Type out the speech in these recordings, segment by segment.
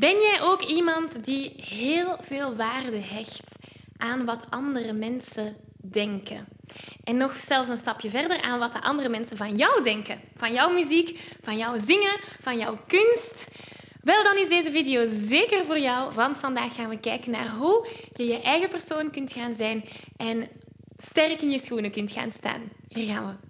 Ben jij ook iemand die heel veel waarde hecht aan wat andere mensen denken? En nog zelfs een stapje verder aan wat de andere mensen van jou denken. Van jouw muziek, van jouw zingen, van jouw kunst. Wel, dan is deze video zeker voor jou, want vandaag gaan we kijken naar hoe je je eigen persoon kunt gaan zijn en sterk in je schoenen kunt gaan staan. Hier gaan we.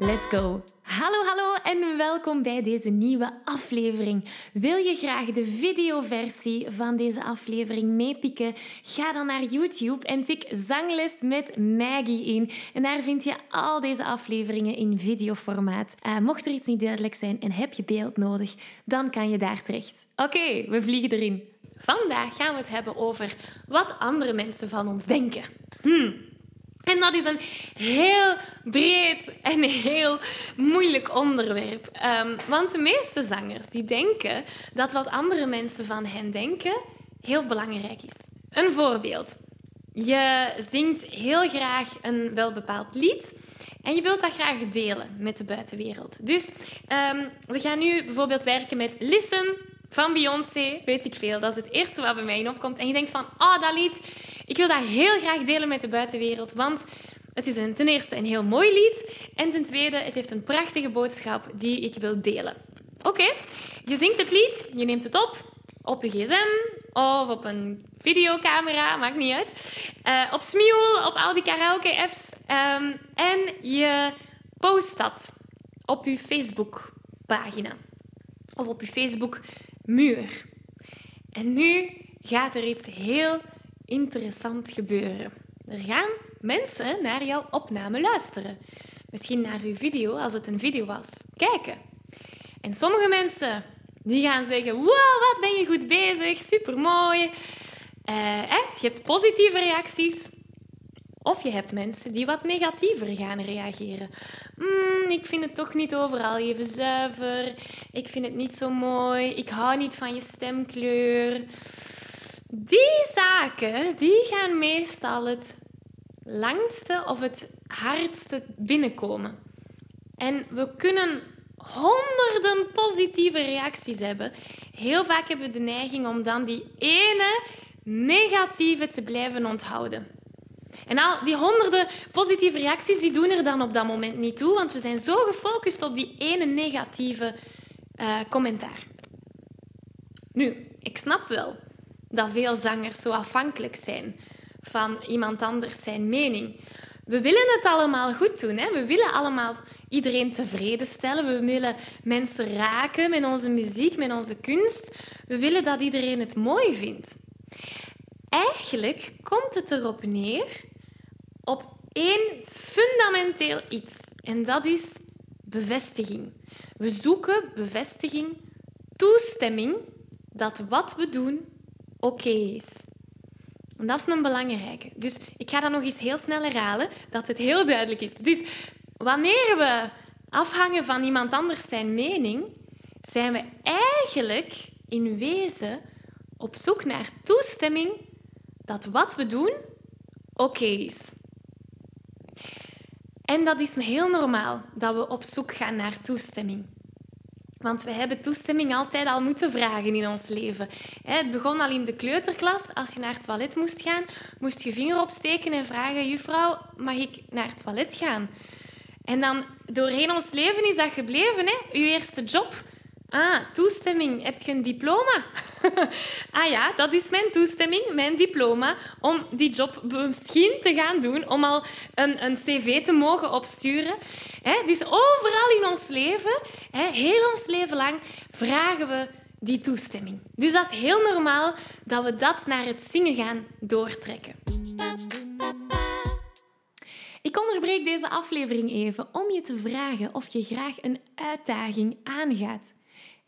Let's go! Hallo, hallo en welkom bij deze nieuwe aflevering. Wil je graag de videoversie van deze aflevering meepikken? Ga dan naar YouTube en tik Zangles met Maggie in. En daar vind je al deze afleveringen in videoformaat. Uh, mocht er iets niet duidelijk zijn en heb je beeld nodig, dan kan je daar terecht. Oké, we vliegen erin. Vandaag gaan we het hebben over wat andere mensen van ons denken. Hmm. En dat is een heel breed en heel moeilijk onderwerp. Um, want de meeste zangers die denken dat wat andere mensen van hen denken heel belangrijk is. Een voorbeeld. Je zingt heel graag een welbepaald lied en je wilt dat graag delen met de buitenwereld. Dus um, we gaan nu bijvoorbeeld werken met Listen van Beyoncé, weet ik veel. Dat is het eerste wat bij mij in opkomt. En je denkt van, oh, dat lied, ik wil dat heel graag delen met de buitenwereld, want het is een, ten eerste een heel mooi lied en ten tweede, het heeft een prachtige boodschap die ik wil delen. Oké, je zingt het lied, je neemt het op, op je gsm of op een videocamera, maakt niet uit. Uh, op Smule, op al die karaoke-apps. Um, en je post dat op je Facebook-pagina. Of op je Facebook-muur. En nu gaat er iets heel interessant gebeuren. Er gaan mensen naar jouw opname luisteren. Misschien naar uw video, als het een video was. Kijken. En sommige mensen die gaan zeggen: Wow, wat ben je goed bezig, supermooi. Uh, je hebt positieve reacties. Of je hebt mensen die wat negatiever gaan reageren. Mm, ik vind het toch niet overal even zuiver. Ik vind het niet zo mooi. Ik hou niet van je stemkleur. Die zaken die gaan meestal het langste of het hardste binnenkomen. En we kunnen honderden positieve reacties hebben. Heel vaak hebben we de neiging om dan die ene negatieve te blijven onthouden. En al die honderden positieve reacties die doen er dan op dat moment niet toe, want we zijn zo gefocust op die ene negatieve uh, commentaar. Nu, ik snap wel dat veel zangers zo afhankelijk zijn van iemand anders zijn mening. We willen het allemaal goed doen. Hè? We willen allemaal iedereen tevreden stellen. We willen mensen raken met onze muziek, met onze kunst. We willen dat iedereen het mooi vindt. Eigenlijk komt het erop neer op één fundamenteel iets. En dat is bevestiging. We zoeken bevestiging, toestemming dat wat we doen oké is. En dat is een belangrijke. Dus ik ga dat nog eens heel snel herhalen, dat het heel duidelijk is. Dus wanneer we afhangen van iemand anders zijn mening, zijn we eigenlijk in wezen op zoek naar toestemming dat wat we doen oké is. En dat is heel normaal dat we op zoek gaan naar toestemming. Want we hebben toestemming altijd al moeten vragen in ons leven. Het begon al in de kleuterklas. Als je naar het toilet moest gaan, moest je vinger opsteken en vragen: Juffrouw, mag ik naar het toilet gaan? En dan doorheen ons leven is dat gebleven. Hè? Uw eerste job Ah, toestemming. Heb je een diploma? ah ja, dat is mijn toestemming, mijn diploma, om die job misschien te gaan doen, om al een, een cv te mogen opsturen. He, dus overal in ons leven, he, heel ons leven lang, vragen we die toestemming. Dus dat is heel normaal dat we dat naar het zingen gaan doortrekken. Ik onderbreek deze aflevering even om je te vragen of je graag een uitdaging aangaat.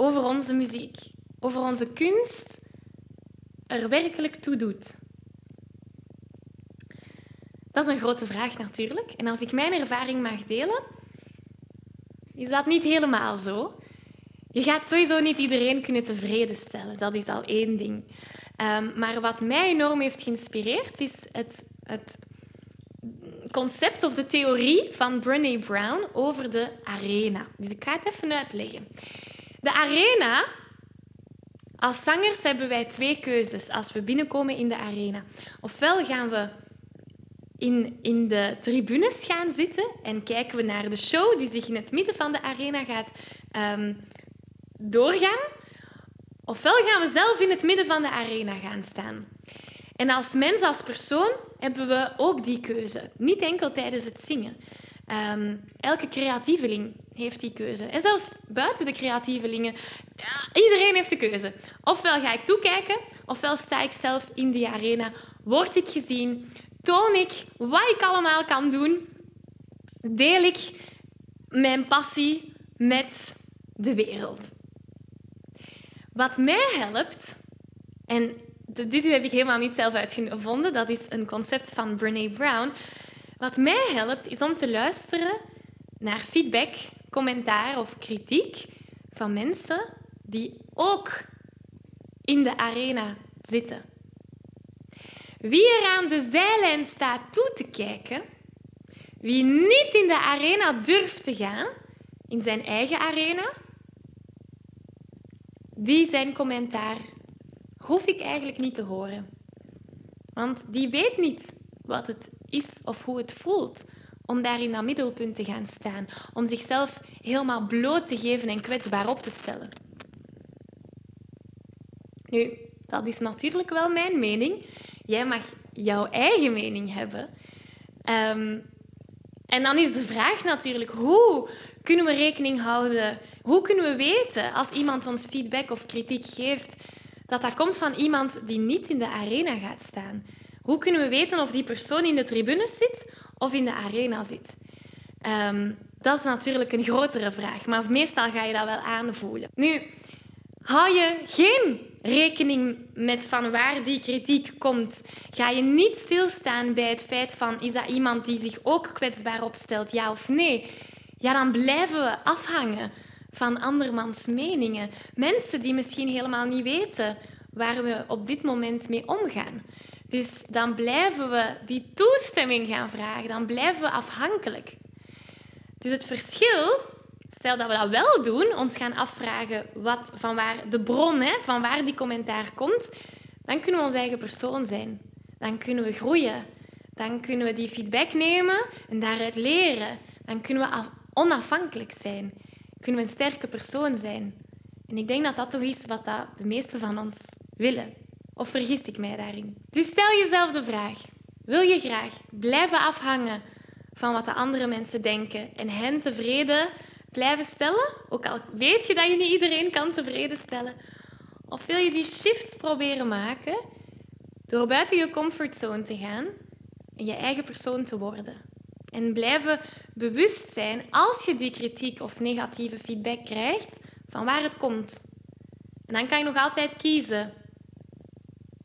over onze muziek, over onze kunst, er werkelijk toe doet? Dat is een grote vraag natuurlijk. En als ik mijn ervaring mag delen, is dat niet helemaal zo. Je gaat sowieso niet iedereen kunnen tevreden stellen. Dat is al één ding. Um, maar wat mij enorm heeft geïnspireerd, is het, het concept of de theorie van Brené Brown over de arena. Dus ik ga het even uitleggen. De arena, als zangers hebben wij twee keuzes als we binnenkomen in de arena. Ofwel gaan we in, in de tribunes gaan zitten en kijken we naar de show die zich in het midden van de arena gaat um, doorgaan. Ofwel gaan we zelf in het midden van de arena gaan staan. En als mens, als persoon, hebben we ook die keuze. Niet enkel tijdens het zingen. Um, elke creatieveling heeft die keuze. En zelfs buiten de creatievelingen, ja, iedereen heeft de keuze. Ofwel ga ik toekijken, ofwel sta ik zelf in die arena, word ik gezien, toon ik wat ik allemaal kan doen, deel ik mijn passie met de wereld. Wat mij helpt, en dit heb ik helemaal niet zelf uitgevonden, dat is een concept van Brene Brown. Wat mij helpt, is om te luisteren naar feedback, commentaar of kritiek van mensen die ook in de arena zitten. Wie er aan de zijlijn staat toe te kijken, wie niet in de arena durft te gaan, in zijn eigen arena, die zijn commentaar hoef ik eigenlijk niet te horen. Want die weet niet wat het is of hoe het voelt om daar in dat middelpunt te gaan staan, om zichzelf helemaal bloot te geven en kwetsbaar op te stellen. Nu, dat is natuurlijk wel mijn mening. Jij mag jouw eigen mening hebben. Ehm, en dan is de vraag natuurlijk, hoe kunnen we rekening houden? Hoe kunnen we weten als iemand ons feedback of kritiek geeft dat dat komt van iemand die niet in de arena gaat staan. Hoe kunnen we weten of die persoon in de tribunes zit of in de arena zit? Um, dat is natuurlijk een grotere vraag, maar meestal ga je dat wel aanvoelen. Nu, hou je geen rekening met van waar die kritiek komt. Ga je niet stilstaan bij het feit van is dat iemand die zich ook kwetsbaar opstelt, ja of nee? Ja, dan blijven we afhangen van andermans meningen. Mensen die misschien helemaal niet weten waar we op dit moment mee omgaan. Dus dan blijven we die toestemming gaan vragen, dan blijven we afhankelijk. Dus het verschil, stel dat we dat wel doen, ons gaan afvragen wat, van waar de bron, hè, van waar die commentaar komt, dan kunnen we onze eigen persoon zijn. Dan kunnen we groeien. Dan kunnen we die feedback nemen en daaruit leren. Dan kunnen we onafhankelijk zijn kunnen we een sterke persoon zijn. En ik denk dat dat toch is wat dat de meesten van ons willen. Of vergis ik mij daarin? Dus stel jezelf de vraag: wil je graag blijven afhangen van wat de andere mensen denken en hen tevreden blijven stellen? Ook al weet je dat je niet iedereen kan tevreden stellen. Of wil je die shift proberen maken door buiten je comfortzone te gaan en je eigen persoon te worden? En blijven bewust zijn als je die kritiek of negatieve feedback krijgt, van waar het komt. En dan kan je nog altijd kiezen.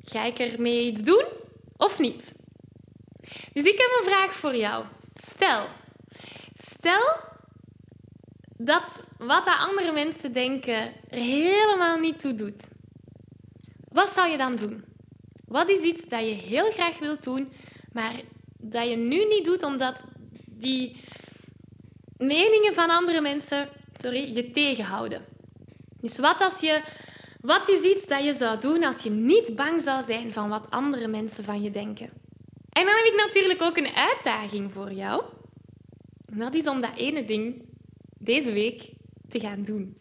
Ga ik ermee iets doen of niet? Dus ik heb een vraag voor jou. Stel, stel dat wat de andere mensen denken er helemaal niet toe doet, wat zou je dan doen? Wat is iets dat je heel graag wilt doen, maar dat je nu niet doet omdat die meningen van andere mensen sorry, je tegenhouden? Dus wat, als je, wat is iets dat je zou doen als je niet bang zou zijn van wat andere mensen van je denken? En dan heb ik natuurlijk ook een uitdaging voor jou. Dat is om dat ene ding deze week te gaan doen.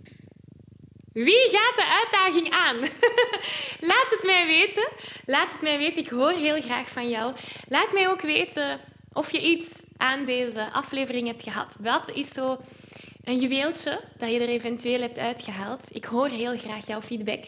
Wie gaat de uitdaging aan? Laat het mij weten. Laat het mij weten. Ik hoor heel graag van jou. Laat mij ook weten of je iets aan deze aflevering hebt gehad. Wat is zo een juweeltje dat je er eventueel hebt uitgehaald? Ik hoor heel graag jouw feedback.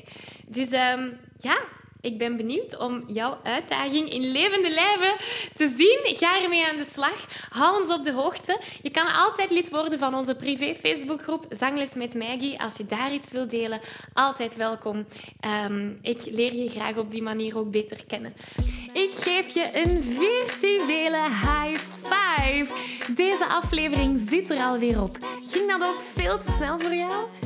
Dus um, ja, ik ben benieuwd om jouw uitdaging in levende lijven te zien. Ga ermee aan de slag. Hou ons op de hoogte. Je kan altijd lid worden van onze privé Facebookgroep Zangles met Maggie. Als je daar iets wilt delen, altijd welkom. Um, ik leer je graag op die manier ook beter kennen. Ik geef je een virtuele high five. Deze aflevering zit er alweer op. Ging dat ook veel te snel voor jou?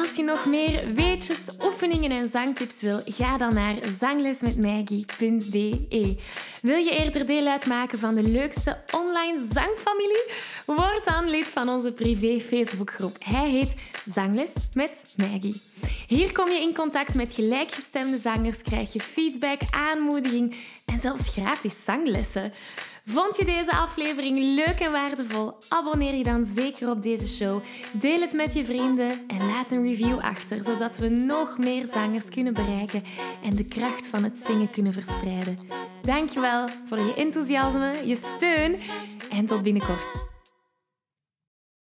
Als je nog meer weetjes, oefeningen en zangtips wil, ga dan naar zanglesmetmaggie.be. Wil je eerder deel uitmaken van de leukste online zangfamilie? Word dan lid van onze privé Facebookgroep. Hij heet Zangles met Maggie. Hier kom je in contact met gelijkgestemde zangers, krijg je feedback, aanmoediging en zelfs gratis zanglessen. Vond je deze aflevering leuk en waardevol? Abonneer je dan zeker op deze show. Deel het met je vrienden en laat een review achter, zodat we nog meer zangers kunnen bereiken en de kracht van het zingen kunnen verspreiden. Dankjewel voor je enthousiasme, je steun en tot binnenkort.